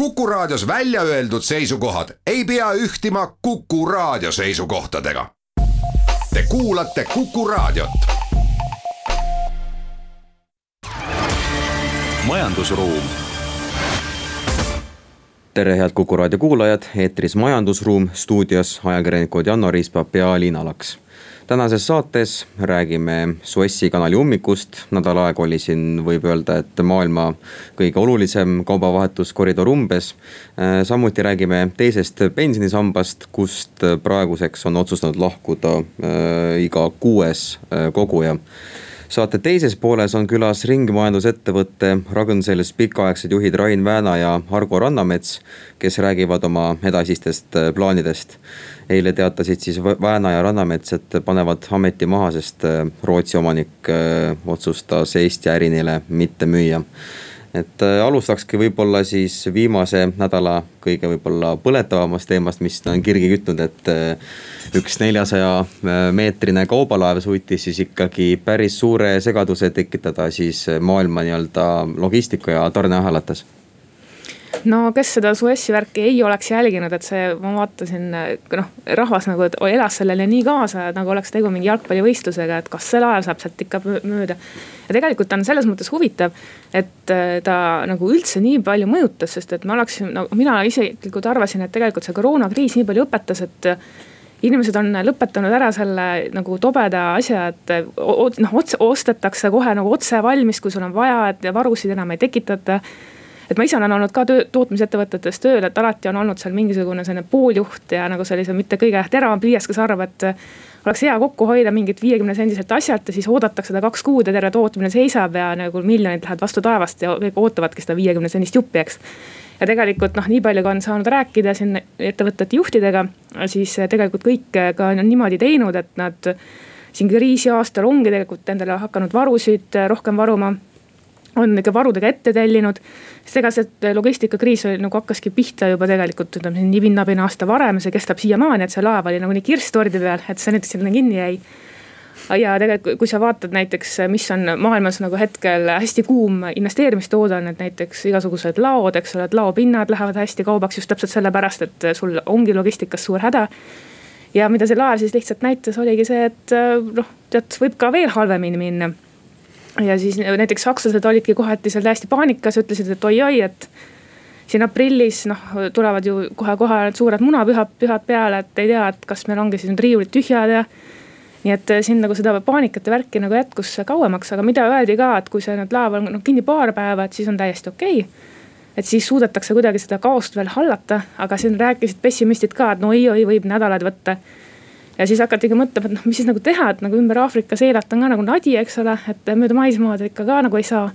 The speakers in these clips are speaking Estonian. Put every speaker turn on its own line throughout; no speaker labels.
Kuku Raadios välja öeldud seisukohad ei pea ühtima Kuku Raadio seisukohtadega. Te kuulate Kuku Raadiot.
majandusruum.
tere, head Kuku Raadio kuulajad, eetris Majandusruum, stuudios ajakirjanikud Janno Riispa ja Liina Laks tänases saates räägime Suessi kanali ummikust, nädal aega oli siin, võib öelda, et maailma kõige olulisem kaubavahetuskoridor umbes. Äh, samuti räägime teisest pensionisambast, kust praeguseks on otsustanud lahkuda äh, iga kuues äh, koguja. Saate teises pooles on külas ringmajandusettevõtte Ragn-Sells pikaaegsed juhid Rain Vääna ja Argo Rannamets, kes räägivad oma edasistest plaanidest eile teatasid siis Vääna ja Rannamets, et panevad ameti maha, sest äh, Rootsi omanik äh, otsustas Eesti äri neile mitte müüa. Et äh, alustakski võib-olla siis viimase nädala kõige võib-olla põletavamast teemast, mis on kirgi kütnud, et üks neljasaja meetrine kaubalaev suutis siis ikkagi päris suure segaduse tekitada siis maailma nii-öelda logistika ja tarneahelates
no kes seda Suessi värki ei oleks jälginud, et see, ma vaatasin, noh rahvas nagu elas sellele nii kaasa, et nagu oleks tegu mingi jalgpallivõistlusega, et kas see laev saab sealt ikka mööda. ja tegelikult on selles mõttes huvitav, et äh, ta nagu üldse nii palju mõjutas, sest et ma oleksin, no mina isiklikult arvasin, et tegelikult see koroonakriis nii palju õpetas, et inimesed on lõpetanud ära selle nagu tobeda asja, et noh, ostetakse kohe nagu otse valmis, kui sul on vaja, et varusid enam ei tekitata et ma ise olen olnud ka töö, tootmisettevõtetes tööl, et alati on olnud seal mingisugune selline pooljuht ja nagu sellise mitte kõige teravam pliiats, kes arvab, et oleks hea kokku hoida mingit viiekümne sendiselt asjalt ja siis oodatakse seda kaks kuud ja terve tootmine seisab ja nagu miljonid lähevad vastu taevast ja kõik ootavadki seda viiekümne sendist juppi, eks. Ja tegelikult noh, nii palju kui on saanud rääkida siin ettevõtete juhtidega, siis tegelikult kõik ka on niimoodi teinud, et nad siin kriisi aastal ongi tegelikult endale hakanud varusid rohkem varuma on ikka varudega ette tellinud. sest ega see logistikakriis oli nagu hakkaski pihta juba tegelikult ütleme nii pinnapinna aasta varem see kestab siiamaani, et see laev oli nagunii kirss tordi peal, et see nüüd sinna kinni jäi ja tegelikult, kui sa vaatad näiteks, mis on maailmas nagu hetkel hästi kuum investeerimistoodang, et näiteks igasugused laod, eks ole, et laopinnad lähevad hästi kaubaks just täpselt sellepärast, et sul ongi logistikas suur häda. ja mida see laev siis lihtsalt näitas, oligi see, et noh, tead, võib ka veel halvemini minna ja siis näiteks sakslased olidki kohati seal täiesti paanikas, ütlesid, et oi-oi, et siin aprillis noh, tulevad ju kohe-kohe need suured munapühad, pühad peale, et ei tea, et kas meil ongi siis need riiulid tühjad ja. nii et siin nagu seda paanikat ja värki nagu jätkus kauemaks, aga mida öeldi ka, et kui see nüüd laev on noh kinni paar päeva, et siis on täiesti okei okay et siis suudetakse kuidagi seda kaost veel hallata, aga siin rääkisid pessimistid ka, et no oi-oi, võib nädalaid võtta ja siis hakatigi mõtlema, et noh, mis siis nagu teha, et nagu ümber Aafrika seilata on ka nagu nadi, eks ole, et mööda maismaad ikka ka nagu ei saa.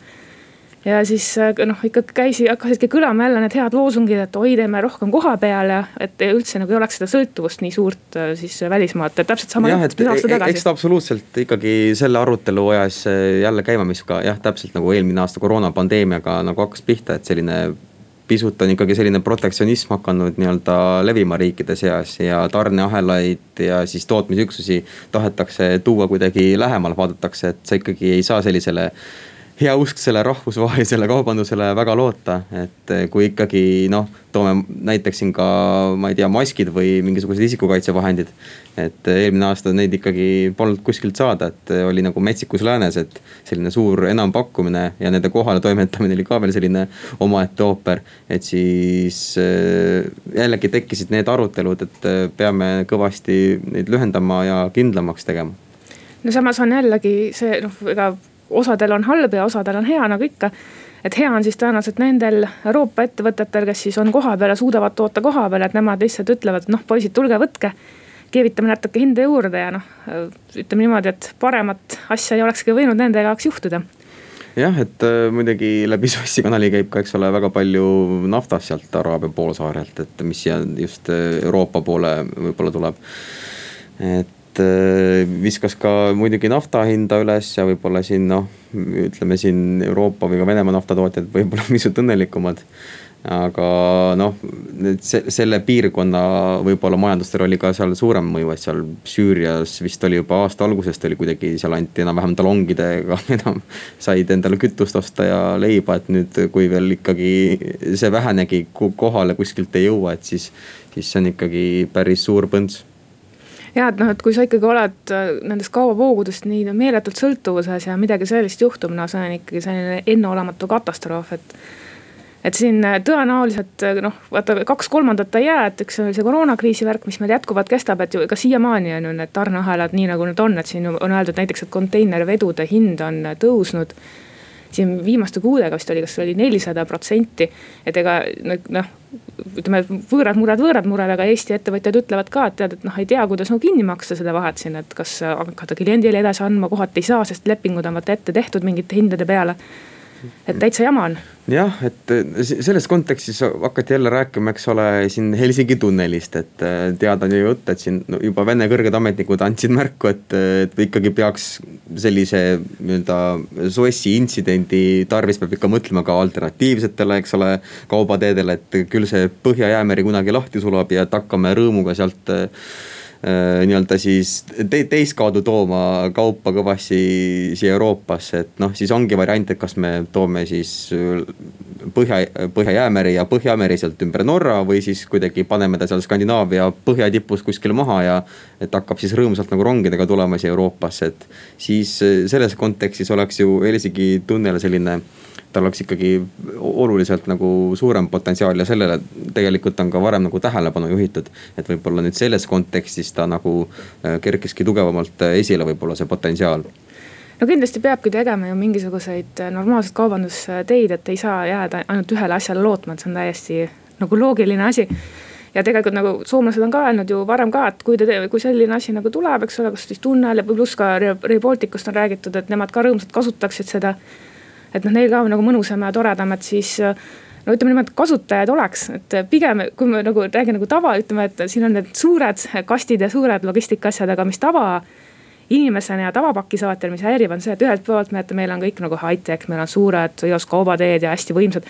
ja siis äh, noh, ikka käisi, hakkasidki kõlama jälle need head loosungid, et oi, teeme rohkem koha peal ja et üldse nagu ei oleks seda sõltuvust nii suurt äh, siis välismaalt, et täpselt sama.
jah, et e-, e-, eks ta absoluutselt ikkagi selle arutelu ajas äh, jälle käima, mis ka jah, täpselt nagu eelmine aasta koroonapandeemiaga nagu hakkas pihta, et selline pisut on ikkagi selline protektsionism hakanud nii-öelda levima riikide seas ja tarneahelaid ja siis tootmisüksusi tahetakse tuua kuidagi lähemale, vaadatakse, et sa ikkagi ei saa sellisele heausksele rahvusvahelisele kaubandusele väga loota, et kui ikkagi noh, toome näiteks siin ka, ma ei tea, maskid või mingisugused isikukaitsevahendid. et eelmine aasta neid ikkagi polnud kuskilt saada, et oli nagu metsikus läänes, et selline suur enampakkumine ja nende kohale toimetamine oli ka veel selline omaette ooper. et siis jällegi tekkisid need arutelud, et peame kõvasti neid lühendama ja kindlamaks tegema
no samas on jällegi see noh, ega osadel on halb ja osadel on hea, nagu ikka. et hea on siis tõenäoliselt nendel Euroopa ettevõtetel, kes siis on kohapeal ja suudavad toota kohapeal, et nemad lihtsalt ütlevad, noh, poisid, tulge võtke. keevitame natuke hinda juurde ja noh, ütleme niimoodi, et paremat asja ei olekski võinud nende jaoks juhtuda
jah, et äh, muidugi läbi Suessi kanali käib ka, eks ole, väga palju naftast sealt Araabia poolsaarelt, et mis siia just äh, Euroopa poole võib-olla tuleb. et Äh, viskas ka muidugi nafta hinda üles ja võib-olla siin noh, ütleme siin Euroopa või ka Venemaa naftatootjad võib-olla pisut õnnelikumad. aga noh, selle piirkonna võib-olla majandustel oli ka seal suurem mõju, et seal Süürias vist oli juba aasta algusest oli kuidagi seal anti enam-vähem talongidega enam. said endale kütust osta ja leiba, et nüüd, kui veel ikkagi see vähenegi kohale kuskilt ei jõua, et siis, siis see on ikkagi päris suur põnts
ja et noh, et kui sa ikkagi oled äh, nendest kaubavoogudest nii meeletult sõltuvuses ja midagi sellist juhtub, no see on ikkagi selline enneolematu katastroof, et et siin äh, tõenäoliselt äh, noh, vaata kaks kolmandat ei jää, et üks oli see koroonakriisi värk, mis meil jätkuvalt kestab, et ju ka siiamaani on ju need tarneahelad nii nagu need on, et siin on öeldud näiteks, et konteinervedude hind on tõusnud. Siin viimaste kuudega vist oli, kas oli nelisada protsenti, et ega noh ütleme, võõrad mured, võõrad mured, aga Eesti ettevõtjad ütlevad ka, et tead, et noh, ei tea, kuidas nagu kinni maksta seda vahet siin, et kas hakata kliendile edasi andma, kohati ei saa, sest lepingud on vaata ette tehtud mingite hindade peale et täitsa jama on.
jah, et selles kontekstis hakati jälle rääkima, eks ole, siin Helsingi tunnelist, et äh, teada on ju jutt, et siin juba Vene kõrged ametnikud andsid märku, et, et ikkagi peaks sellise nii-öelda Suessi intsidendi tarvis peab ikka mõtlema ka alternatiivsetele, eks ole, kaubateedele, et küll see Põhja-Jäämeri kunagi lahti sulab ja et hakkame rõõmuga sealt Äh, nii-öelda siis te, teist kaudu tooma kaupa kõvasti siia Euroopasse, et noh, siis ongi variant, et kas me toome siis äh, Põhja, Põhja-Jäämeri ja Põhja-Meri sealt ümber Norra või siis kuidagi paneme ta seal Skandinaavia põhjatipus kuskil maha ja. et hakkab siis rõõmsalt nagu rongidega tulema siia Euroopasse, et siis äh, selles kontekstis oleks ju Helsingi tunnel selline tal oleks ikkagi oluliselt nagu suurem potentsiaal ja sellele tegelikult on ka varem nagu tähelepanu juhitud. et võib-olla nüüd selles kontekstis ta nagu äh, kerkiski tugevamalt äh, esile, võib-olla see potentsiaal.
No kindlasti peabki tegema ju mingisuguseid äh, normaalseid kaubandusteid, et ei saa jääda ainult ühele asjale lootma, et see on täiesti nagu loogiline asi. Ja tegelikult nagu soomlased on ka öelnud ju varem ka, et kui te, kui selline asi nagu tuleb, eks ole, kas siis tunnel ja pluss ka Rail Balticust on räägitud, et nemad ka rõõmsalt kasutaksid seda et noh, neil ka nagu mõnusam ja toredam, et siis no ütleme niimoodi, et kasutajaid oleks, et pigem kui me nagu räägime nagu tava, ütleme, et siin on need suured kastid ja suured logistika asjad, aga mis tava inimesena ja tavapakisaatjal, mis häirib, on see, et ühelt poolt me, et meil on kõik nagu high-tech, meil on suured ios kaubateed ja hästi võimsad.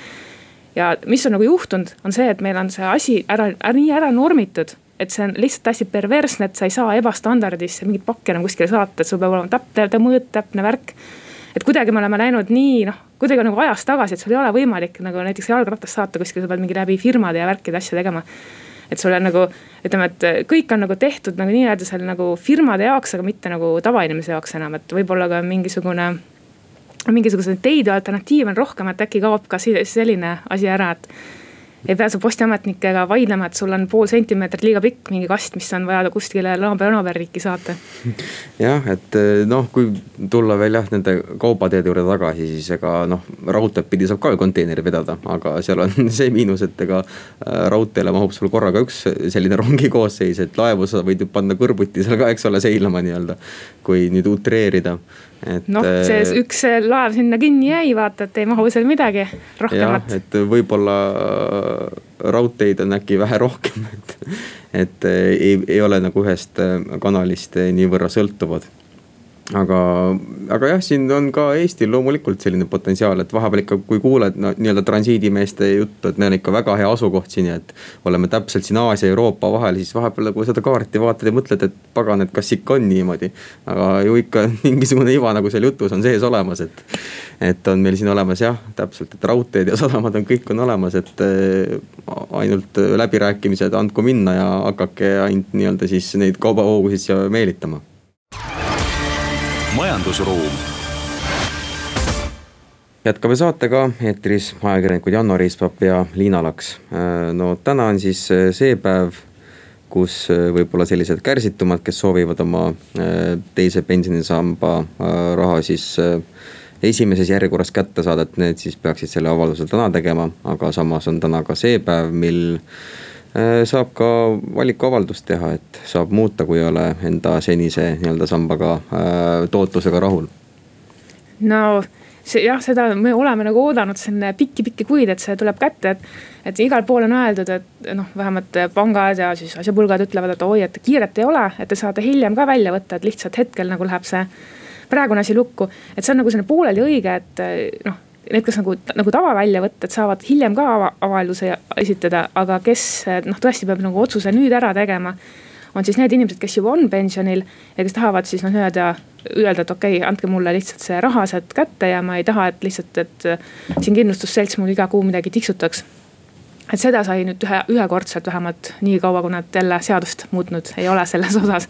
ja mis on nagu juhtunud, on see, et meil on see asi ära, ära, nii ära normitud, et see on lihtsalt hästi perversne, et sa ei saa ebastandardis mingit pakki enam kuskile saata, et sul peab olema täpne mõõt, täpne värk et kuidagi me oleme läinud nii noh, kuidagi nagu ajas tagasi, et sul ei ole võimalik nagu näiteks jalgratast saata kuskile, sa pead mingi läbi firmade ja värkide asju tegema. et sul on nagu ütleme, et kõik on nagu tehtud nagu nii-öelda seal nagu firmade jaoks, aga mitte nagu tavainimese jaoks enam, et võib-olla ka mingisugune mingisuguseid teid ja alternatiive on rohkem, et äkki kaob ka selline asi ära, et ei pääse postiametnikega vaidlema, et sul on pool sentimeetrit liiga pikk mingi kast, mis on vaja kuskile naaberriiki saata.
jah, et eh, noh, kui tulla veel jah nende kaubateede juurde tagasi, siis ega noh, raudteed pidi saab ka ju konteineri vedada, aga seal on see miinus, et ega äh, raudteele mahub sul korraga üks selline rongi koosseis, et laevu sa võid ju panna kõrvuti seal ka, eks ole, seilama nii-öelda. kui nüüd utreerida
noh, see äh, üks laev sinna kinni jäi, vaata, et ei mahu seal midagi rohkemat.
et võib-olla äh, raudteid on äkki vähe rohkem, et, et äh, ei, ei ole nagu ühest kanalist niivõrra sõltuvad aga, aga jah, siin on ka Eestil loomulikult selline potentsiaal, et vahepeal ikka, kui kuuled no, nii-öelda transiidimeeste juttu, et meil on ikka väga hea asukoht siin ja et. oleme täpselt siin Aasia ja Euroopa vahel, siis vahepeal nagu seda kaarti vaatad ja mõtled, et pagan, et kas ikka on niimoodi. aga ju ikka mingisugune iva nagu seal jutus on sees olemas, et. et on meil siin olemas jah, täpselt, et raudteed ja sadamad on, kõik on olemas, et äh, ainult läbirääkimised andku minna ja hakake ainult nii-öelda siis neid kaubavoogusid siia meelitama majandusruum. jätkame saatega, eetris ajakirjanikud Janno Riispap ja Liina Laks. Äh, no täna on siis äh, see päev, kus äh, võib-olla sellised kärsitumad, kes soovivad oma teise pensionisamba raha siis esimeses järjekorras kätte saada, et need siis peaksid selle avalduse täna tegema, aga samas on täna ka see päev, mil saab ka valikuavaldust teha, et saab muuta, kui ei ole enda senise nii-öelda sambaga äh, tootlusega rahul.
no see jah, seda me oleme nagu oodanud siin pikki-pikki kuid, et see tuleb kätte, et. et igal pool on öeldud, et noh, vähemalt pangad ja siis asjapulgad ütlevad, et oi, et kiiret ei ole, et te saate hiljem ka välja võtta, et lihtsalt hetkel nagu läheb see praegune asi lukku. et see on nagu selline pooleli õige, et noh need, kes nagu, nagu tavaväljavõtted saavad hiljem ka avalduse esitada, aga kes noh, tõesti peab nagu otsuse nüüd ära tegema on siis need inimesed, kes juba on pensionil ja kes tahavad siis noh, nii-öelda öelda, et okei okay,, andke mulle lihtsalt see raha sealt kätte ja ma ei taha, et lihtsalt, et siin kindlustusselts mul iga kuu midagi tiksutaks. et seda sai nüüd ühe, ühekordselt vähemalt nii kaua, kui nad jälle seadust muutnud ei ole selles osas.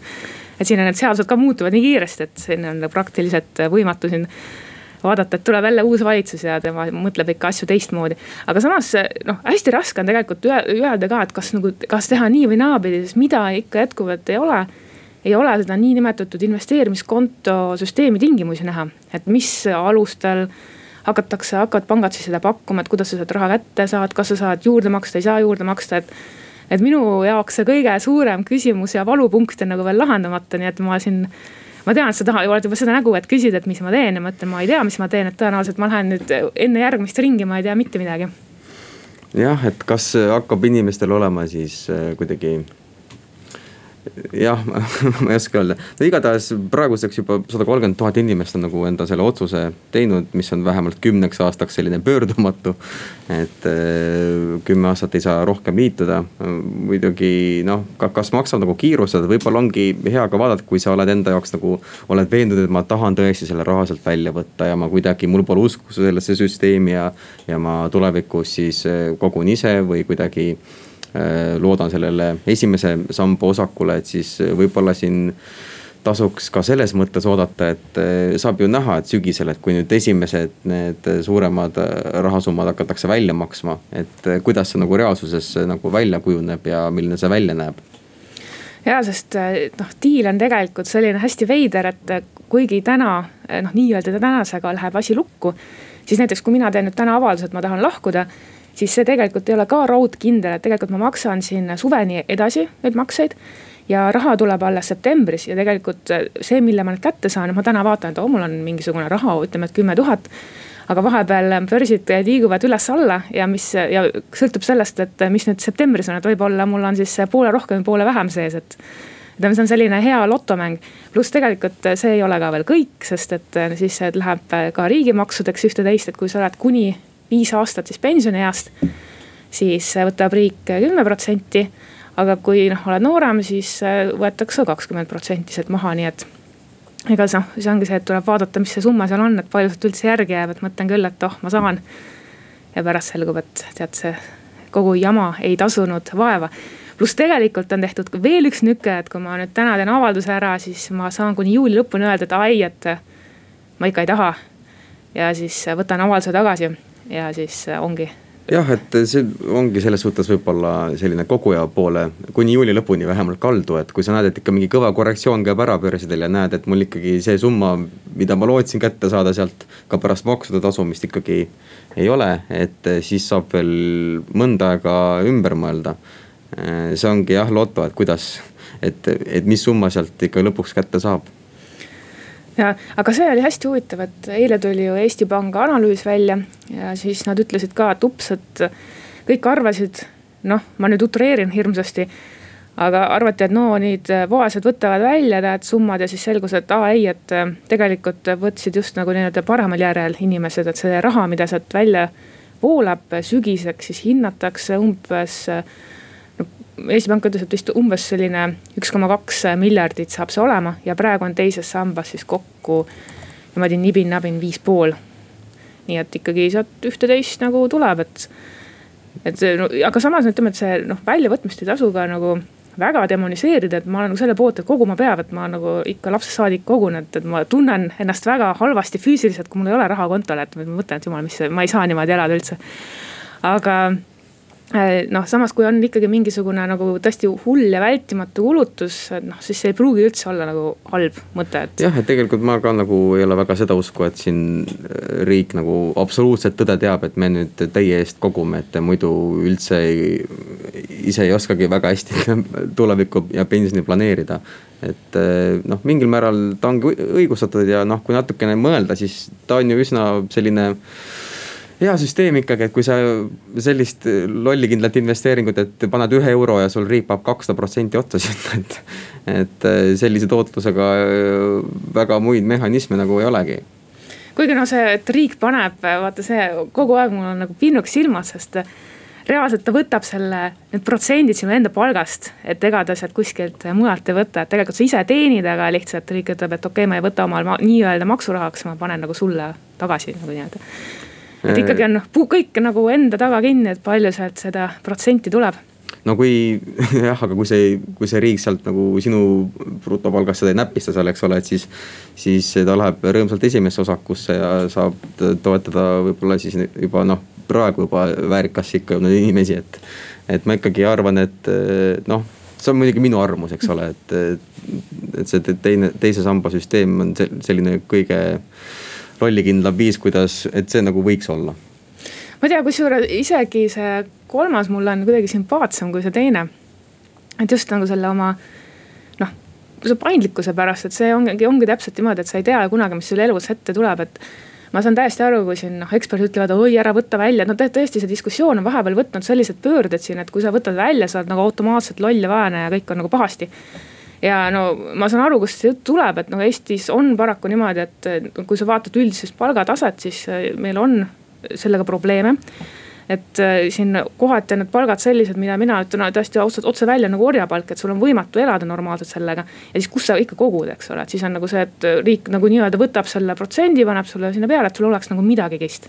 et siin on need seadused ka muutuvad nii kiiresti, et siin on praktiliselt võimatu siin vaadata, et tuleb jälle uus valitsus ja tema mõtleb ikka asju teistmoodi. aga samas noh, hästi raske on tegelikult öelda ka, et kas nagu, kas teha nii või naapidi, sest mida ikka jätkuvalt ei ole. ei ole seda niinimetatud investeerimiskonto süsteemi tingimusi näha, et mis alustel hakatakse, hakkavad pangad siis seda pakkuma, et kuidas sa seda raha kätte saad, kas sa saad juurde maksta, ei saa juurde maksta, et et minu jaoks see kõige suurem küsimus ja valupunkt on nagu veel lahendamata, nii et ma siin ma tean, et sa tahad, oled juba seda nägu, et küsid, et mis ma teen ja ma ütlen, ma ei tea, mis ma teen, et tõenäoliselt ma lähen nüüd enne järgmist ringi, ma ei tea mitte midagi.
jah, et kas hakkab inimestel olema siis äh, kuidagi jah ma ei oska öelda, no igatahes praeguseks juba sada kolmkümmend tuhat inimest on nagu enda selle otsuse teinud, mis on vähemalt kümneks aastaks selline pöördumatu. et äh, kümme aastat ei saa rohkem liituda, muidugi noh, kas maksab nagu kiirustada, võib-olla ongi hea ka vaadata, kui sa oled enda jaoks nagu. oled veendunud, et ma tahan tõesti selle raha sealt välja võtta ja ma kuidagi, mul pole usku sellesse süsteemi ja, ja ma tulevikus siis äh, kogun ise või kuidagi loodan sellele esimese samba osakule, et siis äh, võib-olla siin tasuks ka selles mõttes oodata, et äh, saab ju näha, et sügisel, et kui nüüd esimesed need suuremad rahasummad hakatakse välja maksma, et kuidas see nagu reaalsuses nagu välja kujuneb ja milline see välja näeb
ja sest noh, diil on tegelikult selline hästi veider, et kuigi täna noh, nii-öelda tänasega läheb asi lukku. siis näiteks, kui mina teen nüüd täna avalduse, et ma tahan lahkuda siis see tegelikult ei ole ka raudkindel, et tegelikult ma maksan siin suveni edasi neid makseid ja raha tuleb alles septembris ja tegelikult see, mille ma nüüd kätte saan, ma täna vaatan, et oo, mul on mingisugune raha, ütleme, et kümme tuhat. aga vahepeal börsid liiguvad üles-alla ja mis ja sõltub sellest, et mis nüüd septembris on, et võib-olla mul on siis poole rohkem, poole vähem sees, et ütleme, see on selline hea lotomäng. pluss tegelikult see ei ole ka veel kõik, sest et siis läheb ka riigimaksudeks ühte-teist, et kui sa oled kuni viis aastat siis pensionieast, siis võtab riik kümme protsenti. aga kui noh, oled noorem, siis võetakse kakskümmend protsenti sealt maha, nii et ega noh, see ongi see, et tuleb vaadata, mis see summa seal on, et palju sealt üldse järgi jääb, et mõtlen küll, et oh, ma saan. ja pärast selgub, et tead, see kogu jama ei tasunud vaeva. pluss tegelikult on tehtud veel üks nüke, et kui ma nüüd täna teen avalduse ära, siis ma saan kuni juuli lõpuni öelda, et ai, et ma ikka ei taha. ja siis võtan avalduse tagasi ja siis äh, ongi
jah, et see ongi selles suhtes võib-olla selline koguja poole kuni juuli lõpuni vähemalt kaldu, et kui sa näed, et ikka mingi kõva korrektsioon käib ära börsidel ja näed, et mul ikkagi see summa, mida ma lootsin kätte saada sealt ka pärast maksude tasumist ikkagi ei ole, et siis saab veel mõnda aega ümber mõelda. see ongi jah loto, et kuidas, et, et mis summa sealt ikka lõpuks kätte saab
ja, aga see oli hästi huvitav, et eile tuli ju Eesti Panga analüüs välja ja siis nad ütlesid ka, et ups, et kõik arvasid, noh, ma nüüd utreerin hirmsasti. aga arvati, et no nüüd vaesed võtavad välja need summad ja siis selgus, et aa ei, et tegelikult võtsid just nagu nii-öelda paremal järjel inimesed, et see raha, mida sealt välja voolab sügiseks, siis hinnatakse umbes Eesti Pank ütles, et vist umbes selline üks koma kaks miljardit saab see olema ja praegu on teises sambas siis kokku niimoodi nibin-nabin viis pool. nii et ikkagi sealt ühte-teist nagu tuleb, et, et no, aga samas ütleme, et see noh, väljavõtmist ei tasu ka nagu väga demoniseerida, et ma olen nagu selle poolt, et koguma peab, et ma nagu ikka lapsest saadik kogun, et, et ma tunnen ennast väga halvasti füüsiliselt, kui mul ei ole raha kontol, et ma mõtlen, et jumal, mis, ma ei saa niimoodi elada üldse. aga noh, samas kui on ikkagi mingisugune nagu tõesti hull ja vältimatu kulutus, noh, siis see ei pruugi üldse olla nagu halb mõte,
et. jah, et tegelikult ma ka nagu ei ole väga seda usku, et siin äh, riik nagu absoluutselt tõde teab, et me nüüd teie eest kogume, et muidu üldse ei, ise ei oskagi väga hästi tulevikku ja pensioni planeerida. et äh, noh, mingil määral ta ongi õigustatud ja noh, kui natukene mõelda, siis ta on ju üsna selline hea süsteem ikkagi, et kui sa sellist lollikindlat investeeringut, et paned ühe euro ja sul riik paneb kakssada protsenti otsa sinna, et. et sellise tootlusega väga muid mehhanisme nagu ei olegi
kuigi noh, see, et riik paneb, vaata see kogu aeg mul on nagu pinnuks silmas, sest reaalselt ta võtab selle, need protsendid sinu enda palgast, et ega ta sealt kuskilt mujalt ei võta, et tegelikult sa ise teenid, aga lihtsalt riik ütleb, et okei okay,, ma ei võta omal ma, nii-öelda maksurahaks, ma panen nagu sulle tagasi nagu nii-öelda. Et ikkagi on noh, kõik nagu enda taga kinni, et palju sealt seda protsenti tuleb
no kui jah, aga kui see, kui see riik sealt nagu sinu brutopalgast seda ei näpista seal, eks ole, et siis. siis ta läheb rõõmsalt esimesse osakusse ja saab toetada võib-olla siis juba noh, praegu juba väärikas ikka jõudnud inimesi, et. et ma ikkagi arvan, et noh, see on muidugi minu arvamus, eks ole, et, et see teine, teise samba süsteem on selline kõige lollikindlam viis, kuidas, et see nagu võiks olla
ma ei tea, kusjuures isegi see kolmas mulle on kuidagi sümpaatsem kui see teine. et just nagu selle oma noh, see paindlikkuse pärast, et see ongi, ongi täpselt niimoodi, et sa ei tea kunagi, mis sul elus ette tuleb, et ma saan täiesti aru, kui siin noh, eksperdid ütlevad, oi ära võta välja, no tõesti, see diskussioon on vahepeal võtnud sellised pöörded siin, et kui sa võtad välja, sa oled nagu automaatselt loll ja vaene ja kõik on nagu pahasti. Ja no ma saan aru, kust see jutt tuleb, et nagu Eestis on paraku niimoodi, et kui sa vaatad üldisest palgataset, siis meil on sellega probleeme et äh, siin kohati on need palgad sellised, mida mina ütlen tõesti otse, välja nagu orjapalk, et sul on võimatu elada normaalselt sellega. ja siis, kus sa ikka kogud, eks ole, et siis on nagu see, et riik nagu nii-öelda võtab selle protsendi, paneb sulle sinna peale, et sul oleks nagu midagigist.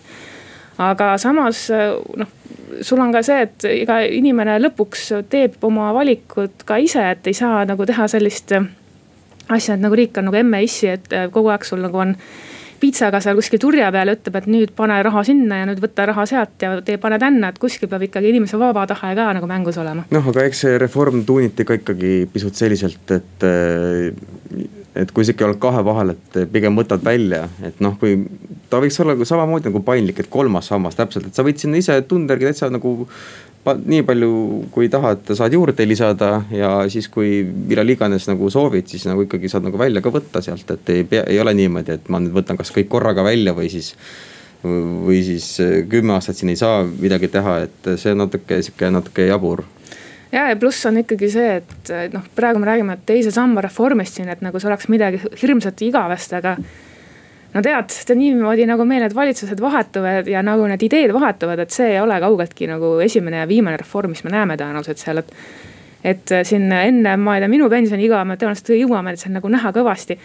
Aga samas noh, sul on ka see, et iga inimene lõpuks teeb oma valikud ka ise, et ei saa nagu teha sellist asja, et nagu riik on nagu emme-issi, et kogu aeg sul nagu on piitsaga seal kuskil turja peal ja ütleb, et nüüd pane raha sinna ja nüüd võta raha sealt ja tee, pane tänna, et kuskil peab ikkagi inimese vaba tahe ka nagu mängus olema.
noh, aga eks see reform tuuniti ka ikkagi pisut selliselt, et et kui sa ikka oled kahe vahel, et pigem võtad välja, et noh, kui ta võiks olla samamoodi nagu paindlik, et kolmas sammas täpselt, et sa võid sinna ise tunda järgi täitsa nagu nii palju, kui tahad, saad juurde lisada ja siis, kui millal iganes nagu soovid, siis nagu ikkagi saad nagu välja ka võtta sealt, et ei pea, ei ole niimoodi, et ma nüüd võtan kas kõik korraga välja või siis. või siis kümme aastat siin ei saa midagi teha, et see natuke sihuke natuke jabur
ja, ja pluss on ikkagi see, et noh, praegu me räägime teise samba reformist siin, et nagu see oleks midagi hirmsat igavest, aga no tead, see on niimoodi nagu meil need valitsused vahetuvad ja nagu need ideed vahetuvad, et see ei ole kaugeltki nagu esimene ja viimane reform, mis me näeme tõenäoliselt seal, et. et siin enne, ma ei tea, minu pensioniiga me tõenäoliselt jõuame seal nagu näha kõvasti.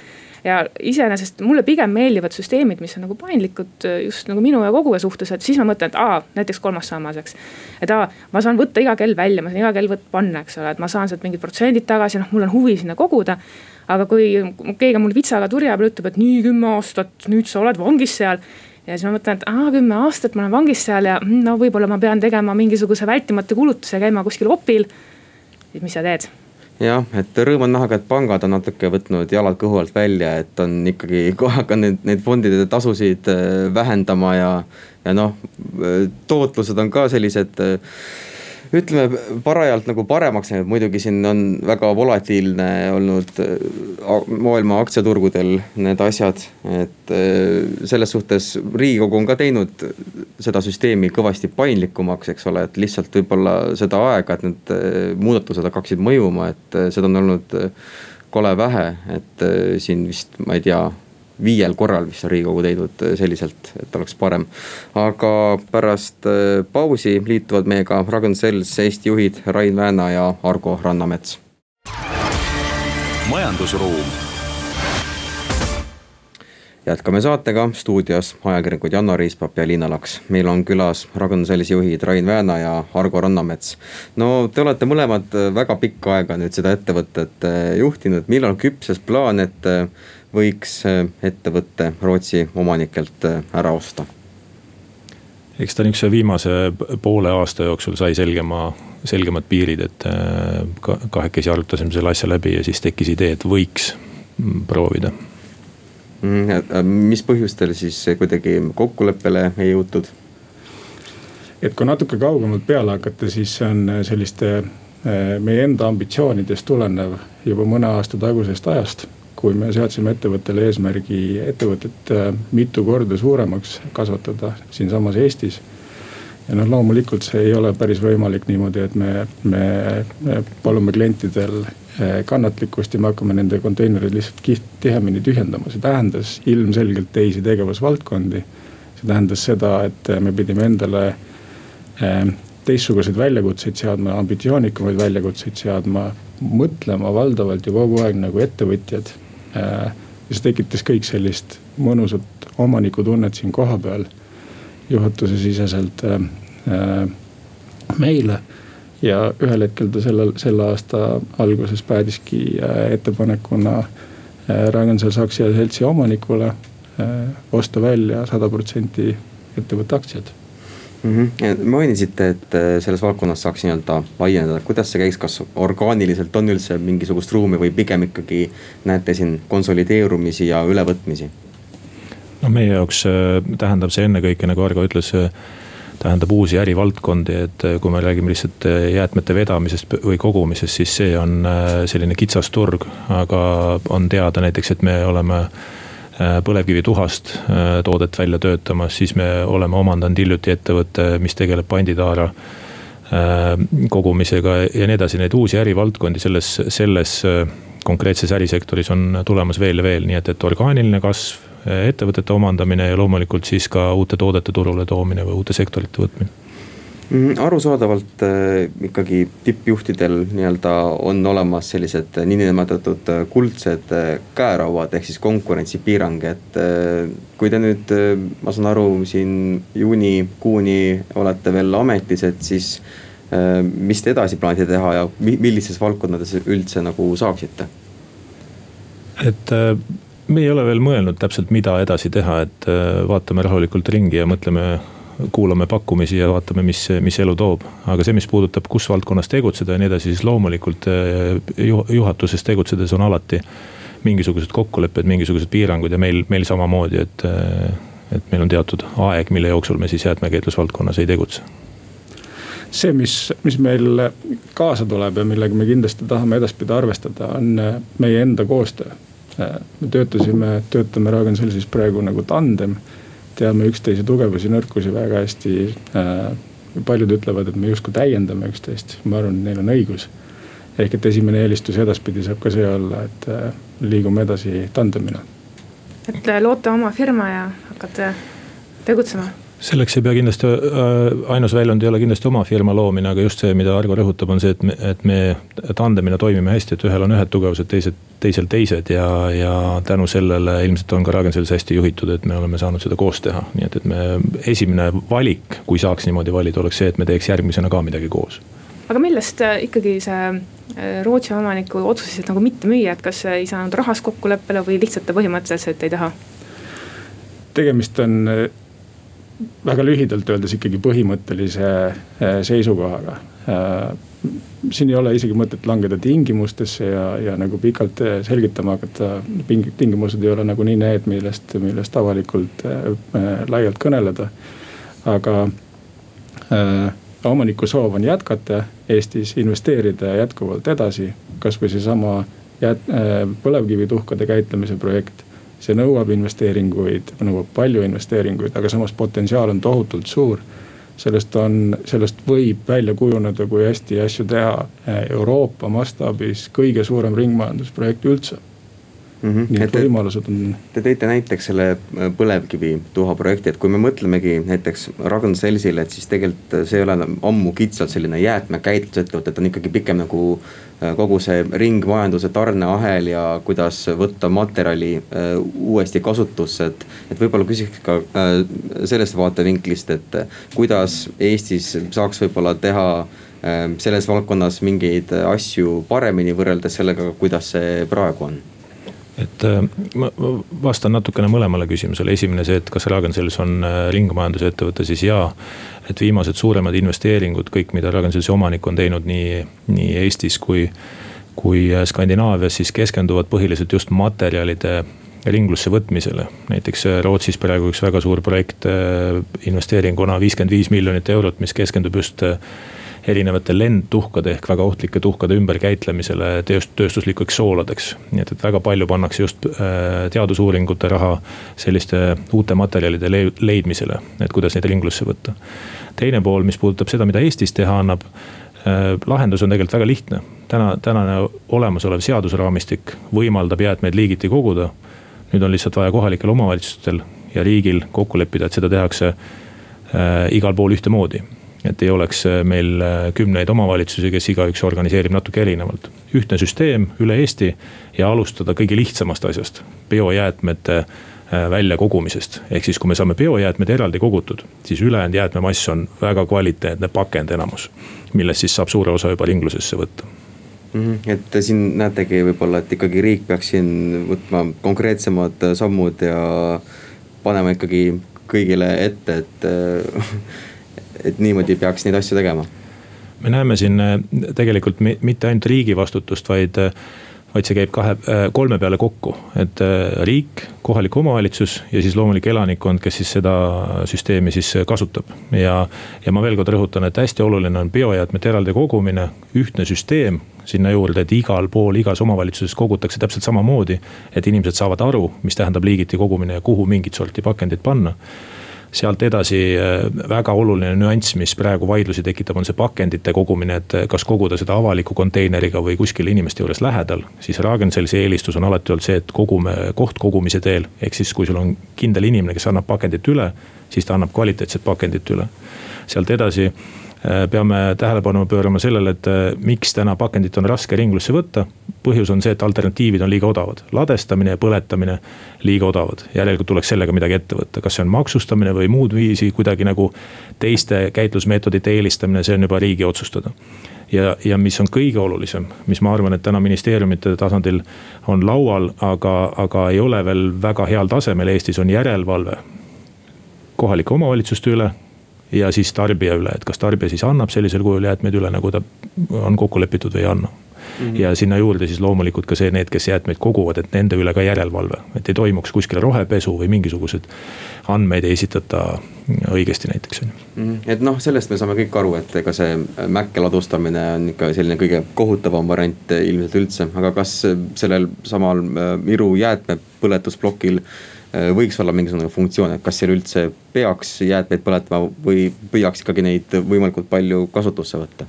Ja iseenesest mulle pigem meeldivad süsteemid, mis on nagu paindlikud just nagu minu ja koguja suhtes, et siis ma mõtlen, et aa, näiteks kolmas sammas, eks. et aa, ma saan võtta iga kell välja, ma saan iga kell võtta panna, eks ole, et ma saan sealt mingid protsendid tagasi, noh, mul on huvi sinna koguda aga kui keegi mul vitsaga turja peal ütleb, et nii kümme aastat, nüüd sa oled vangis seal ja siis ma mõtlen, et aa, kümme aastat ma olen vangis seal ja mm, no võib-olla ma pean tegema mingisuguse vältimatu kulutuse, käima kuskil opil. siis mis sa teed?
Jah, et rõõm on näha ka, et pangad on natuke võtnud jalad kõhu alt välja, et on ikkagi kohe hakanud neid, fondide tasusid äh, vähendama ja. ja noh, äh, tootlused on ka sellised äh, ütleme parajalt nagu paremaks läinud, muidugi siin on väga volatiilne olnud äh, maailma aktsiaturgudel need asjad. et äh, selles suhtes riigikogu on ka teinud seda süsteemi kõvasti paindlikumaks, eks ole, et lihtsalt võib-olla seda aega, et need äh, muudatused hakkaksid mõjuma, et seda on olnud kole vähe, et siin vist ma ei tea viiel korral vist on riigikogu teinud äh, selliselt, et oleks parem. aga pärast äh, pausi liituvad meiega Ragn Sells, Eesti juhid Rain Vääna ja Argo Rannamets. majandusruum jätkame saatega, stuudios ajakirjanikud Janno Riispap ja Liina Laks. meil on külas Ragn-Sellsi juhid Rain Vääna ja Argo Rannamets. no te olete mõlemad äh, väga pikka aega nüüd seda ettevõtet juhtinud, millal küpses plaan, et võiks äh, ettevõtte Rootsi omanikelt äh, ära osta?
eks ta niisuguse viimase poole aasta jooksul sai selgema, selgemad piirid, et äh, kahekesi arutasime selle asja läbi ja siis tekkis idee, et võiks mm, proovida.
Mm, mis põhjustel siis kuidagi kokkuleppele ei jõutud?
et kui natuke kaugemalt peale hakata, siis see on selliste meie enda ambitsioonidest tulenev juba mõne aasta tagusest ajast kui me seadsime ettevõttele eesmärgi ettevõtet äh, mitu korda suuremaks kasvatada siinsamas Eestis. ja noh, loomulikult see ei ole päris võimalik niimoodi, et me, me, me palume klientidel eh, kannatlikkust ja me hakkame nende konteinereid lihtsalt tihemini tühjendama, see tähendas ilmselgelt teisi tegevusvaldkondi. see tähendas seda, et me pidime endale teistsuguseid väljakutseid seadma, ambitsioonikamaid väljakutseid seadma, mõtlema valdavalt ju kogu aeg nagu ettevõtjad. Eh, ja see tekitas kõik sellist mõnusat omanikutunnet siin kohapeal juhatuse siseselt äh, äh, meile. ja ühel hetkel ta sellel, selle aasta alguses päädiski äh, ettepanekuna Ragn-Sells Aktsiaseltsi seltsi omanikule osta välja sada protsenti ettevõtte aktsiad
mm. -hmm. mainisite, et selles valdkonnas saaks nii-öelda laiendada, kuidas see käiks, kas orgaaniliselt on üldse mingisugust ruumi või pigem ikkagi näete siin konsolideerumisi ja ülevõtmisi?
no meie jaoks äh, tähendab see ennekõike, nagu Argo ütles äh, tähendab uusi ärivaldkondi, et äh, kui me räägime lihtsalt jäätmete vedamisest või kogumisest, siis see on selline kitsas turg. aga on teada näiteks, et me oleme põlevkivituhast toodet välja töötamas, siis me oleme omandanud hiljuti ettevõtte, mis tegeleb panditaara kogumisega ja nii edasi, neid uusi ärivaldkondi selles, selles konkreetses ärisektoris on tulemas veel ja veel, nii et, et orgaaniline kasv ettevõtete omandamine ja loomulikult siis ka uute toodete turule toomine või uute sektorite võtmine
arusaadavalt äh, ikkagi tippjuhtidel nii-öelda on olemas sellised niinimetatud äh, kuldsed äh, käerauad ehk siis konkurentsipiirang, et kui te nüüd, ma saan aru, siin juunikuuni olete veel ametis, et siis mis te edasi plaanite teha ja millistes valdkondades üldse nagu saaksite?
et me ei ole veel mõelnud täpselt, mida edasi teha, et äh, vaatame rahulikult ringi ja mõtleme kuulame pakkumisi ja vaatame, mis, mis elu toob. aga see, mis puudutab, kus valdkonnas tegutseda ja nii edasi, siis loomulikult äh, juhatuses tegutsedes on alati mingisugused kokkulepped, mingisugused piirangud ja meil, meil samamoodi, et. Äh, et meil on teatud aeg, mille jooksul me siis jäätmekäitlusvaldkonnas ei tegutse.
see, mis, mis meil kaasa tuleb ja millega me kindlasti tahame edaspidi arvestada, on meie enda koostöö me töötasime, töötame Ragn-Sellsis praegu nagu tandem. Teame üksteise tugevusi, nõrkusi väga hästi. Äh, paljud ütlevad, et me justkui täiendame üksteist, ma arvan, et neil on õigus. ehk et esimene eelistus edaspidi saab ka see olla, et äh, liigume edasi tandemina.
et loote oma firma ja hakkate tegutsema
selleks ei pea kindlasti, äh, ainus väljund ei ole kindlasti oma firma loomine, aga just see, mida Argo rõhutab, on see, et me, et me tandemina toimime hästi, et ühel on ühed tugevused, teised, teisel teised ja, ja tänu sellele ilmselt on ka Ragn-Sells hästi juhitud, et me oleme saanud seda koos teha, nii et, et me, esimene valik, kui saaks niimoodi valida, oleks see, et me teeks järgmisena ka midagi koos.
aga millest äh, ikkagi see äh, Rootsi omaniku otsustasid nagu mitte müüa, et kas ei saanud rahas kokkuleppele või lihtsalt ta põhimõtteliselt ei taha?
tegemist on väga lühidalt öeldes ikkagi põhimõttelise äh, seisukohaga. Äh, siin ei ole isegi mõtet langeda tingimustesse ja, ja nagu pikalt äh, selgitama hakata. tingimused ei ole nagunii need, millest, millest avalikult äh, laialt kõneleda. aga äh, omaniku soov on jätkata Eestis, investeerida jätkuvalt edasi, kasvõi seesama jät-, põlevkivituhkade käitlemise projekt see nõuab investeeringuid, nõuab palju investeeringuid, aga samas potentsiaal on tohutult suur. sellest on, sellest võib välja kujuneda, kui hästi asju teha Euroopa mastaabis kõige suurem ringmajandusprojekt üldse
mm. -hmm. et võimalused on. Te tõite näiteks selle äh, põlevkivi tuhaprojekti, et kui me mõtlemegi näiteks Ragn-Sellsile, et siis tegelikult see ei ole ammu kitsalt selline jäätmekäitlusettevõte, et on ikkagi pikem nagu äh, kogu see ringmajanduse tarneahel ja kuidas võtta materjali äh, uuesti kasutusse, et. et võib-olla küsiks ka sellest vaatevinklist, et kuidas Eestis saaks võib-olla teha selles valdkonnas mingeid asju paremini võrreldes sellega, kuidas see praegu on
et äh, ma vastan natukene mõlemale küsimusele, esimene see, et kas Ragn-Sells on äh, ringmajanduse ettevõte, siis jaa. et viimased suuremad investeeringud, kõik, mida Ragn-Sellsi omanik on teinud nii, nii Eestis kui, kui äh, Skandinaavias, siis keskenduvad põhiliselt just materjalide ringlusse võtmisele. näiteks Rootsis praegu üks väga suur projekt investeeringuna viiskümmend viis miljonit eurot, mis keskendub just erinevate lendtuhkade ehk väga ohtlike tuhkade ümberkäitlemisele tööst-, tööstuslikuks sooladeks. nii et, et väga palju pannakse just äh, teadusuuringute raha selliste uute materjalide leidmisele, et kuidas neid ringlusse võtta. teine pool, mis puudutab seda, mida Eestis teha annab Äh, lahendus on tegelikult väga lihtne. täna, tänane olemasolev seadusraamistik võimaldab jäätmeid liigiti koguda. nüüd on lihtsalt vaja kohalikel omavalitsustel ja riigil kokku leppida, et seda tehakse äh, igal pool ühtemoodi. Et ei oleks äh, meil äh, kümneid omavalitsusi, kes igaüks organiseerib natuke erinevalt. ühtne süsteem üle Eesti ja alustada kõige lihtsamast asjast, biojäätmete Äh, väljakogumisest. ehk siis, kui me saame biojäätmed eraldi kogutud, siis ülejäänud jäätmemass on väga kvaliteetne pakend enamus. millest siis saab suure osa juba ringlusesse võtta.
-hmm. et siin näetegi võib-olla, et ikkagi riik peaks siin võtma konkreetsemad sammud ja panema ikkagi kõigile ette, et, et niimoodi peaks neid asju tegema.
me näeme siin äh, tegelikult mitte ainult riigi vastutust, vaid äh, vaid see käib kahe, äh, kolme peale kokku, et riik, kohalik omavalitsus ja siis loomulik elanikkond, kes siis seda süsteemi siis kasutab. ja, ja ma veel kord rõhutan, et hästi oluline on biojäätmete eraldi kogumine, ühtne süsteem sinna juurde, et igal pool, igas omavalitsuses kogutakse täpselt samamoodi. et inimesed saavad aru, mis tähendab liigiti kogumine ja kuhu mingit sorti pakendit panna sealt edasi äh, väga oluline nüanss, mis praegu vaidlusi tekitab, on see pakendite kogumine, et äh, kas koguda seda avaliku konteineriga või kuskil inimeste juures lähedal. siis Ragn-Sellsi eelistus on alati olnud see, et kogume kohtkogumise teel, ehk siis kui sul on kindel inimene, kes annab pakendit üle, siis ta annab kvaliteetset pakendit üle. sealt edasi peame tähelepanu pöörama sellele, et äh, miks täna pakendit on raske ringlusse võtta. põhjus on see, et alternatiivid on liiga odavad, ladestamine ja põletamine liiga odavad, järelikult tuleks sellega midagi ette võtta, kas see on maksustamine või muud viisi kuidagi nagu teiste käitlusmeetodite eelistamine, see on juba riigi otsustada. Ja, ja mis on kõige olulisem, mis ma arvan, et täna ministeeriumite tasandil on laual, aga, aga ei ole veel väga heal tasemel Eestis, on järelevalve kohalike omavalitsuste üle, ja siis tarbija üle, et kas tarbija siis annab sellisel kujul jäätmeid üle, nagu ta on kokku lepitud või ei anna. Mm -hmm. ja sinna juurde siis loomulikult ka see, need, kes jäätmeid koguvad, et nende üle ka järelevalve, et ei toimuks kuskil rohepesu või mingisugused andmeid ei esitata õigesti näiteks on ju.
Mhm. et noh, sellest me saame kõik aru, et ega see mäkke ladustamine on ikka selline kõige kohutavam variant ilmselt üldse, aga kas sellel samal äh, Iru jäätmepõletusplokil võiks olla mingisugune funktsioon, et kas seal üldse peaks jäätmeid põletama või püüaks ikkagi neid võimalikult palju kasutusse võtta?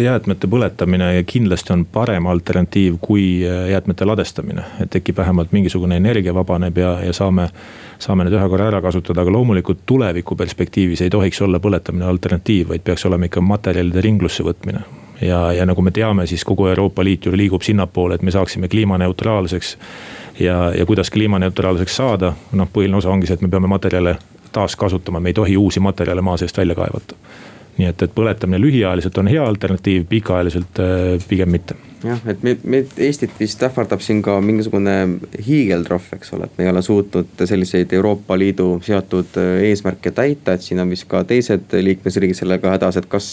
jäätmete põletamine kindlasti on parem alternatiiv kui äh, jäätmete ladestamine, et tekib vähemalt mingisugune energia vabaneb ja, ja saame. saame need ühe korra ära kasutada, aga loomulikult tuleviku perspektiivis ei tohiks olla põletamine alternatiiv, vaid peaks olema ikka materjalide ringlusse võtmine ja, ja nagu me teame, siis kogu Euroopa Liit ju liigub sinnapoole, et me saaksime kliimaneutraalseks. Ja, ja kuidas kliimaneutraalseks saada, noh põhiline osa ongi see, et me peame materjale taaskasutama, me ei tohi uusi materjale maa seest välja kaevata. nii et, et põletamine lühiajaliselt on hea alternatiiv, pikaajaliselt äh, pigem mitte.
Jah, et meid, meid Eestit vist ähvardab siin ka mingisugune hiigeltrahv, eks ole, et me ei ole suutnud selliseid Euroopa Liidu seatud äh, eesmärke täita, et siin on vist ka teised liikmesriigid sellega hädas, et kas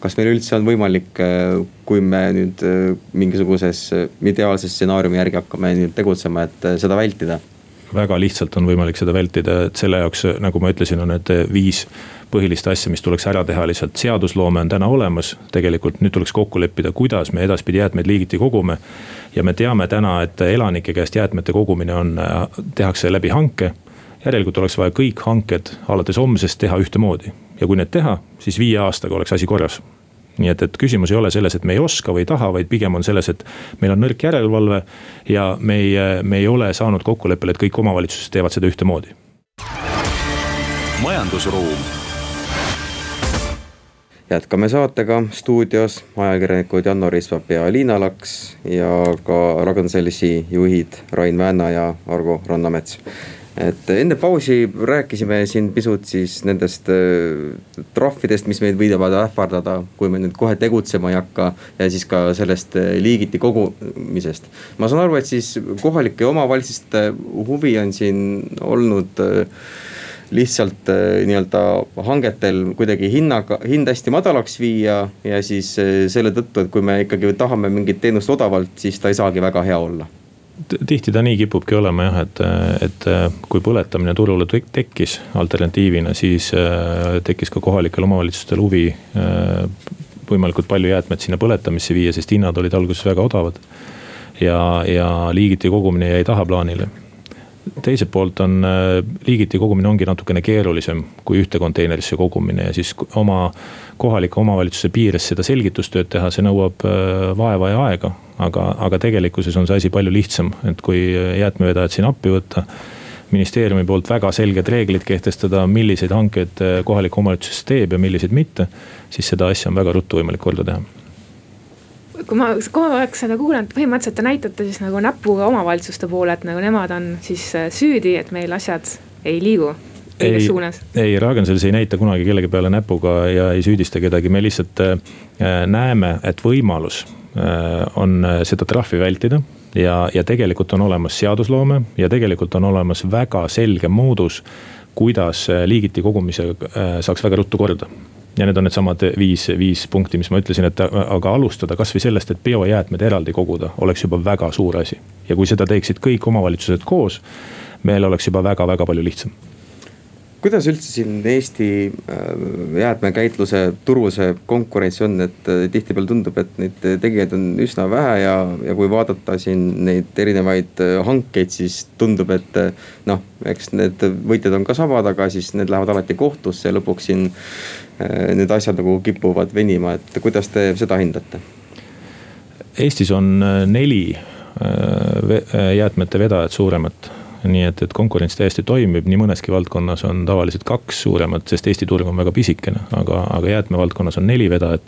kas meil üldse on võimalik, äh, kui me nüüd äh, mingisuguses äh, ideaalses stsenaariumi järgi hakkame nüüd tegutsema, et seda vältida?
väga lihtsalt on võimalik seda vältida, et selle jaoks, nagu ma ütlesin, on need viis põhilist asja, mis tuleks ära teha, lihtsalt seadusloome on täna olemas. tegelikult nüüd tuleks kokku leppida, kuidas me edaspidi jäätmeid liigiti kogume. ja me teame täna, et elanike käest jäätmete kogumine on, tehakse läbi hanke. järelikult oleks vaja kõik hanked alates homsest teha ühtemoodi ja kui need teha, siis viie aastaga oleks asi korras nii et, et küsimus ei ole selles, et me ei oska või ei taha, vaid pigem on selles, et meil on nõrk järelevalve ja me ei, me ei ole saanud kokkuleppele, et kõik omavalitsused teevad seda ühtemoodi.
majandusruum. jätkame saatega stuudios ajakirjanikud Janno Rispap ja Liina Laks ja ka Ragn-Sellsi juhid Rain Vänna ja Argo Rannamets et enne pausi rääkisime siin pisut siis nendest äh, trahvidest, mis meid võivad ähvardada, kui me nüüd kohe tegutsema ei hakka. ja siis ka sellest äh, liigiti kogumisest. ma saan aru, et siis kohalike omavalitsuste huvi on siin olnud äh, lihtsalt nii-öelda hangetel kuidagi hinnaga, hind hästi madalaks viia ja siis selle tõttu, et kui me ikkagi tahame mingit teenust odavalt, siis ta ei saagi väga hea olla
tihti ta nii kipubki olema jah, et, et kui põletamine turule tekkis alternatiivina, siis tekkis ka kohalikel omavalitsustel huvi võimalikult palju jäätmeid sinna põletamisse viia, sest hinnad olid alguses väga odavad. ja, ja liigiti kogumine jäi tahaplaanile teiselt poolt on liigiti kogumine ongi natukene keerulisem kui ühte konteinerisse kogumine ja siis oma kohaliku omavalitsuse piires seda selgitustööd teha, see nõuab vaeva ja aega. aga, aga tegelikkuses on see asi palju lihtsam, et kui jäätmevedajad siin appi võtta ministeeriumi poolt väga selged reeglid kehtestada, milliseid hankeid kohalik omavalitsus teeb ja milliseid mitte siis seda asja on väga ruttu võimalik korda teha
kui ma kogu aeg seda kuulan, põhimõtteliselt te näitate siis nagu näpuga omavalitsuste poole, et nagu nemad on siis äh, süüdi, et meil asjad ei liigu õiges suunas.
ei, Ragn-Sells ei näita kunagi kellegi peale näpuga ja ei süüdista kedagi, me lihtsalt äh, näeme, et võimalus äh, on seda trahvi vältida ja, ja tegelikult on olemas seadusloome ja tegelikult on olemas väga selge moodus, kuidas liigiti kogumisega saaks väga ruttu korda ja need on needsamad viis, viis punkti, mis ma ütlesin, et aga alustada kasvõi sellest, et biojäätmed eraldi koguda, oleks juba väga suur asi. ja kui seda teeksid kõik omavalitsused koos, meil oleks juba väga-väga palju lihtsam
kuidas üldse siin Eesti äh, jäätmekäitluse turul see konkurents on, et äh, tihtipeale tundub, et neid tegijaid on üsna vähe ja, ja kui vaadata siin neid erinevaid äh, hankeid, siis tundub, et noh, eks need võitjad on ka samad, aga siis need lähevad alati kohtusse ja lõpuks siin need asjad nagu kipuvad venima, et kuidas te seda hindate?
Eestis on neli jäätmete vedajat suuremat nii et, et konkurents täiesti toimib, nii mõneski valdkonnas on tavaliselt kaks suuremat, sest Eesti turg on väga pisikene, aga, aga jäätmevaldkonnas on neli vedajat.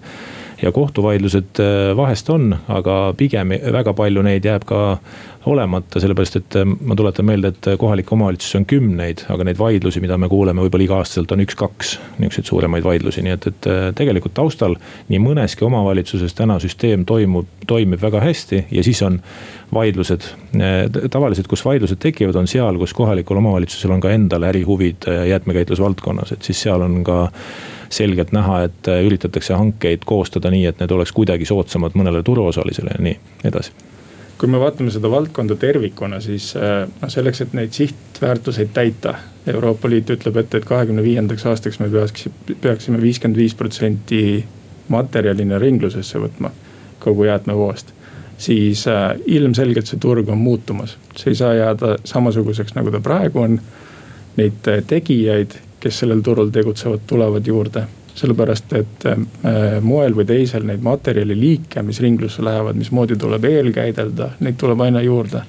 Ja kohtuvaidlused äh, vahest on, aga pigem väga palju neid jääb ka olemata, sellepärast et äh, ma tuletan meelde, et kohalikke omavalitsusi on kümneid, aga neid vaidlusi, mida me kuuleme võib-olla iga-aastaselt on üks-kaks niisuguseid suuremaid vaidlusi, nii et, et äh, tegelikult taustal nii mõneski omavalitsuses täna süsteem toimub, toimib väga hästi ja siis on vaidlused. tavaliselt, kus vaidlused tekivad, on seal, kus kohalikul omavalitsusel on ka endal ärihuvid äh, jäätmekäitlusvaldkonnas, et siis seal on ka selgelt näha, et äh, üritatakse hankeid koostada nii, et need oleks kuidagi soodsamad mõnele turuosalisele ja nii edasi
kui me vaatame seda valdkonda tervikuna, siis noh, selleks, et neid sihtväärtuseid täita. Euroopa Liit ütleb ette, et kahekümne viiendaks aastaks me peaks, peaksime viiskümmend viis protsenti materjalina ringlusesse võtma kogu jäätmevoost siis äh, ilmselgelt see turg on muutumas. see ei saa jääda samasuguseks, nagu ta praegu on. Neid äh, tegijaid, kes sellel turul tegutsevad, tulevad juurde. sellepärast, et äh, moel või teisel neid materjaliliike, mis ringlusse lähevad, mismoodi tuleb eelkäidelda, neid tuleb aina juurde.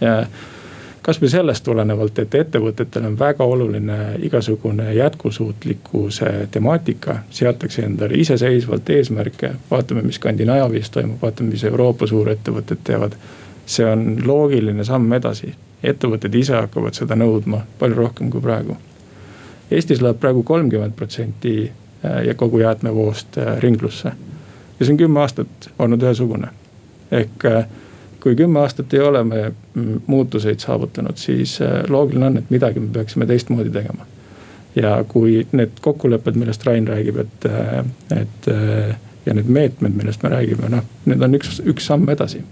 ja kasvõi sellest tulenevalt, et ettevõtetel on väga oluline igasugune jätkusuutlikkuse temaatika. seatakse endale iseseisvalt eesmärke, vaatame, mis Skandinaavias toimub, vaatame, mis Euroopa suurettevõtted teevad. see on loogiline samm edasi, ettevõtted ise hakkavad seda nõudma palju rohkem kui praegu. Eestis läheb praegu kolmkümmend protsenti äh, ja kogu jäätmevoost äh, ringlusse. ja see on kümme aastat olnud ühesugune, ehk äh, kui kümme aastat ei ole me mm, muutuseid saavutanud, siis loogiline on, et midagi me peaksime teistmoodi tegema. ja kui need kokkulepped, millest Rain räägib, et, et ja need meetmed, millest me räägime, noh, need on üks, üks samm edasi.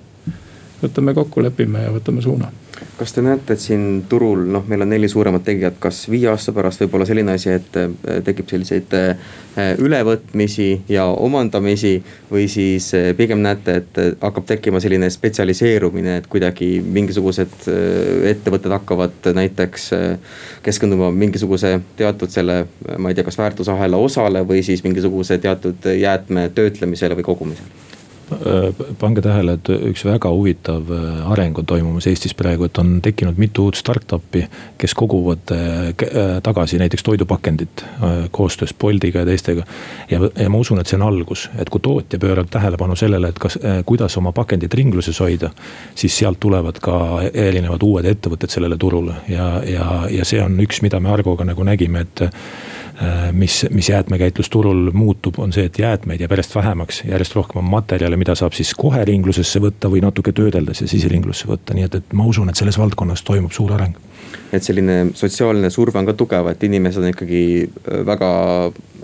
Võtame kokku, lepime ja võtame suuna
kas te näete, et siin turul noh, meil on neli suuremat tegijat, kas viie aasta pärast võib olla selline asi, et äh, tekib selliseid äh, ülevõtmisi ja omandamisi. või siis äh, pigem näete, et hakkab tekkima selline spetsialiseerumine, et kuidagi mingisugused ettevõtted hakkavad näiteks keskenduma mingisuguse teatud selle, ma ei tea, kas väärtusahela osale või siis mingisuguse teatud jäätme töötlemisele või kogumisele
pange tähele, et üks väga huvitav äh, areng on toimumas Eestis praegu, et on tekkinud mitu uut startup'i, kes koguvad äh, tagasi näiteks toidupakendit koostöös Boltiga ja teistega. ja, ja ma usun, et see on algus, et kui tootja pöörab tähelepanu sellele, et kas, kuidas oma pakendit ringluses hoida. siis sealt tulevad ka erinevad uued ettevõtted sellele turule ja, ja, ja see on üks, mida me Argoga nagu nägime, et Äh, mis, mis jäätmekäitlusturul muutub, on see, et jäätmeid jääb järjest vähemaks, järjest rohkem on materjale, mida saab siis kohe ringlusesse võtta või natuke töödeldes ja siis ringlusse võtta, nii et, et ma usun, et selles valdkonnas toimub suur areng.
et selline sotsiaalne surve on ka tugev, et inimesed on ikkagi äh, väga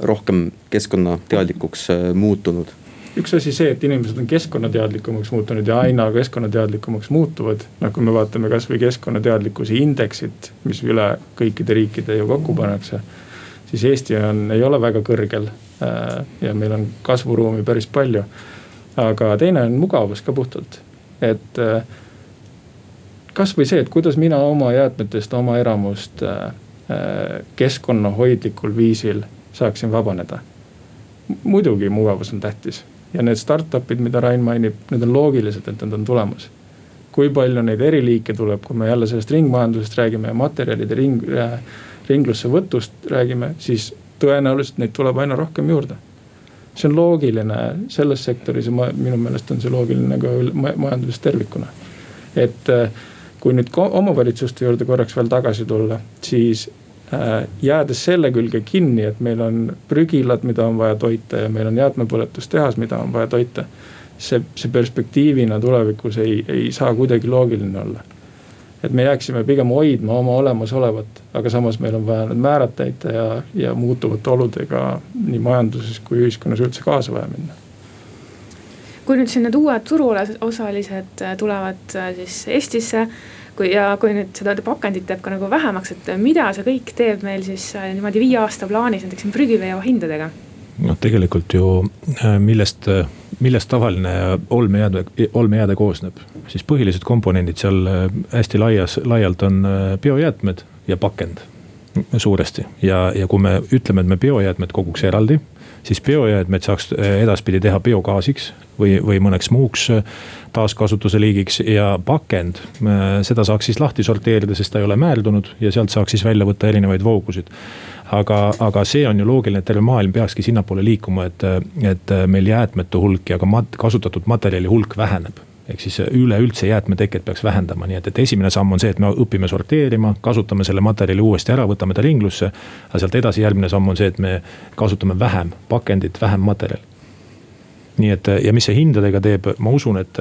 rohkem keskkonnateadlikuks äh, muutunud
üks asi see, et inimesed on keskkonnateadlikumaks muutunud ja aina keskkonnateadlikumaks muutuvad. noh, kui me vaatame kasvõi keskkonnateadlikkuse indeksit, mis üle kõikide riikide ju kokku pannakse. Siis Eesti on, ei ole väga kõrgel äh, ja meil on kasvuruumi päris palju. aga teine on mugavus ka puhtalt, et äh, kasvõi see, et kuidas mina oma jäätmetest, oma eramust keskkonnahoidlikul viisil saaksin vabaneda. muidugi mugavus on tähtis ja need startup'id, mida Rain mainib, need on loogilised, et nad on tulemas. kui palju neid eri liike tuleb, kui me jälle sellest ringmajandusest räägime ja materjalide ring, ringlusse võtust räägime, siis tõenäoliselt neid tuleb aina rohkem juurde. see on loogiline selles sektoris ja ma, minu meelest on see loogiline ka majanduses tervikuna. et äh, kui nüüd omavalitsuste juurde korraks veel tagasi tulla, siis Äh, jäädes selle külge kinni, et meil on prügilad, mida on vaja toita ja meil on jäätmepõletustehas, mida on vaja toita. see, see perspektiivina tulevikus ei, ei saa kuidagi loogiline olla. Et me jääksime pigem hoidma oma olemasolevat, aga samas meil on vaja need määrad täita ja, ja muutuvate oludega nii majanduses kui ühiskonnas üldse kaasa vaja minna
kui nüüd siin need uued turuosalised tulevad äh, siis Eestisse kui ja kui nüüd seda pakendit jääb ka nagu vähemaks, et mida see kõik teeb meil siis äh, niimoodi viie aasta plaanis näiteks prügiveo hindadega?
noh, tegelikult ju äh, millest, äh, millest tavaline olmejääde, olmejääde koosneb, siis põhilised komponendid seal hästi laias, laialt on biojäätmed ja pakend suuresti ja, ja kui me ütleme, et me biojäätmed koguks eraldi, siis biojäätmed saaks edaspidi teha biogaasiks või, või mõneks muuks taaskasutuse liigiks ja pakend, seda saaks siis lahti sorteerida, sest ta ei ole määrdunud ja sealt saaks siis välja võtta erinevaid voogusid. Aga, aga see on ju loogiline, et terve maailm peakski sinnapoole liikuma, et, et meil jäätmete hulk ja ka mat, kasutatud materjali hulk väheneb. Ehk siis üleüldse jäätmeteket peaks vähendama, nii et, et esimene samm on see, et me õpime sorteerima, kasutame selle materjali uuesti ära, võtame ta ringlusse. aga sealt edasi järgmine samm on see, et me kasutame vähem pakendit, vähem materjali. Nii et ja mis see hindadega teeb, ma usun, et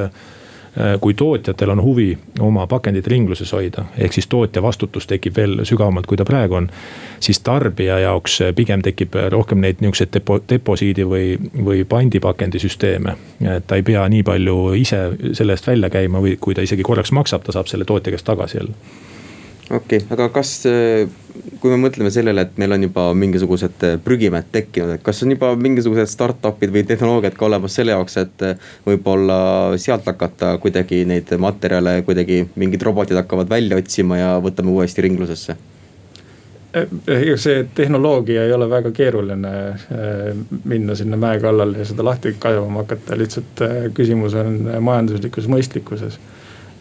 kui tootjatel on huvi oma pakendit ringluses hoida, ehk siis tootja vastutus tekib veel sügavamalt, kui ta praegu on. siis tarbija jaoks pigem tekib rohkem neid nihukeseid depo-, deposiidi või, või pandipakendisüsteeme. et ta ei pea nii palju ise selle eest välja käima või kui ta isegi korraks maksab, ta saab selle tootja käest tagasi jälle
okei okay,, aga kas, äh, kui me mõtleme sellele, et meil on juba mingisugused äh, prügimäed tekkinud, et kas on juba mingisugused startup'id või tehnoloogiad ka olemas selle jaoks, et äh, võib-olla sealt hakata kuidagi neid materjale kuidagi mingid robotid hakkavad välja otsima ja võtame uuesti ringlusesse?
ega see tehnoloogia ei ole väga keeruline minna sinna mäe kallale ja seda lahti kaevama hakata, lihtsalt küsimus on majanduslikus mõistlikkuses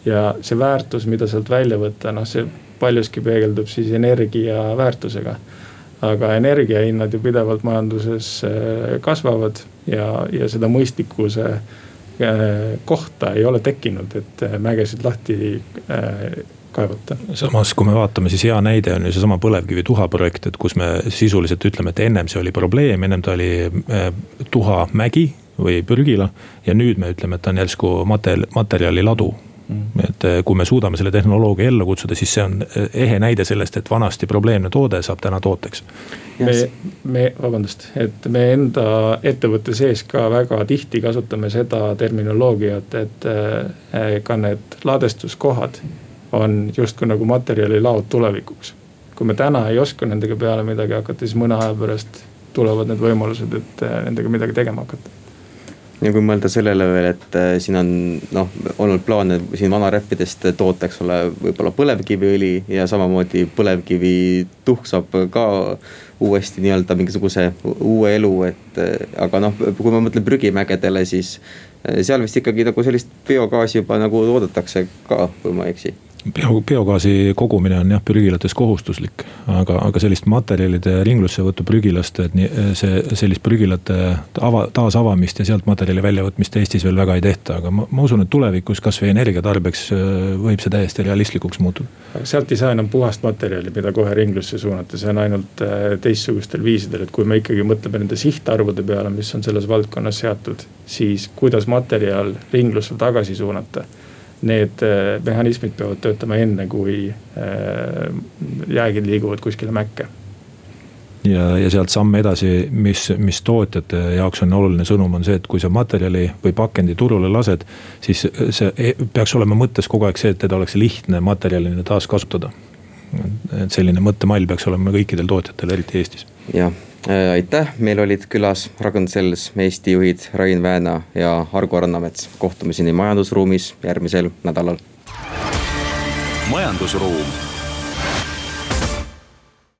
ja see väärtus, mida sealt välja võtta, noh, see paljuski peegeldub siis energia väärtusega. aga energiahinnad ju pidevalt majanduses äh, kasvavad ja, ja seda mõistlikkuse äh, kohta ei ole tekkinud, et äh, mägesid lahti kaevata.
samas, kui me vaatame, siis hea näide on ju seesama põlevkivi tuha projekt, et kus me sisuliselt ütleme, et ennem see oli probleem, ennem ta oli tuhamägi või prügila. ja nüüd me ütleme, et ta on järsku materjali, materjali ladu Mm. Et eh, kui me suudame selle tehnoloogia ellu kutsuda, siis see on eh, ehe näide sellest, et vanasti probleemne toode saab täna tooteks.
me, me, vabandust, et me enda ettevõtte sees ka väga tihti kasutame seda terminoloogiat, et eh, ka need ladestuskohad on justkui nagu materjalilaod tulevikuks. kui me täna ei oska nendega peale midagi hakata, siis mõne aja pärast tulevad need võimalused, et nendega midagi tegema hakata
ja kui mõelda sellele veel, et äh, siin on noh, olnud plaane siin vanarehvidest toota, eks ole, võib-olla põlevkiviõli ja samamoodi põlevkivituhk saab ka uuesti nii-öelda mingisuguse uue elu, et äh, aga noh, kui ma mõtlen prügimägedele, siis äh, seal vist ikkagi nagu sellist biogaasi juba nagu toodetakse ka, kui ma ei eksi
bio, biogaasi kogumine on jah prügilates kohustuslik, aga, aga sellist materjalide ringlussevõttu prügilast, et nii see, sellist prügilate ava, taasavamist ja sealt materjali väljavõtmist Eestis veel väga ei tehta, aga ma, ma usun, et tulevikus kasvõi energiatarbeks äh, võib see täiesti realistlikuks muutuda.
sealt ei saa enam puhast materjali, mida kohe ringlusse suunata, see on ainult äh, teistsugustel viisidel, et kui me ikkagi mõtleme nende sihtarvude peale, mis on selles valdkonnas seatud, siis kuidas materjal ringlusse tagasi suunata need äh, mehhanismid peavad töötama enne, kui äh, jäägid liiguvad kuskile mäkke
ja, ja sealt samm edasi, mis, mis tootjate jaoks on oluline sõnum, on see, et kui sa materjali või pakendi turule lased, siis see e, peaks olema mõttes kogu aeg see, et teda oleks lihtne materjalina taaskasutada. et selline mõttemall peaks olema kõikidel tootjatel, eriti Eestis.
jah, aitäh, meil olid külas Ragn-Sells Eesti juhid Rain Vääna ja Argo Rannamets. kohtumiseni majandusruumis järgmisel nädalal. majandusruum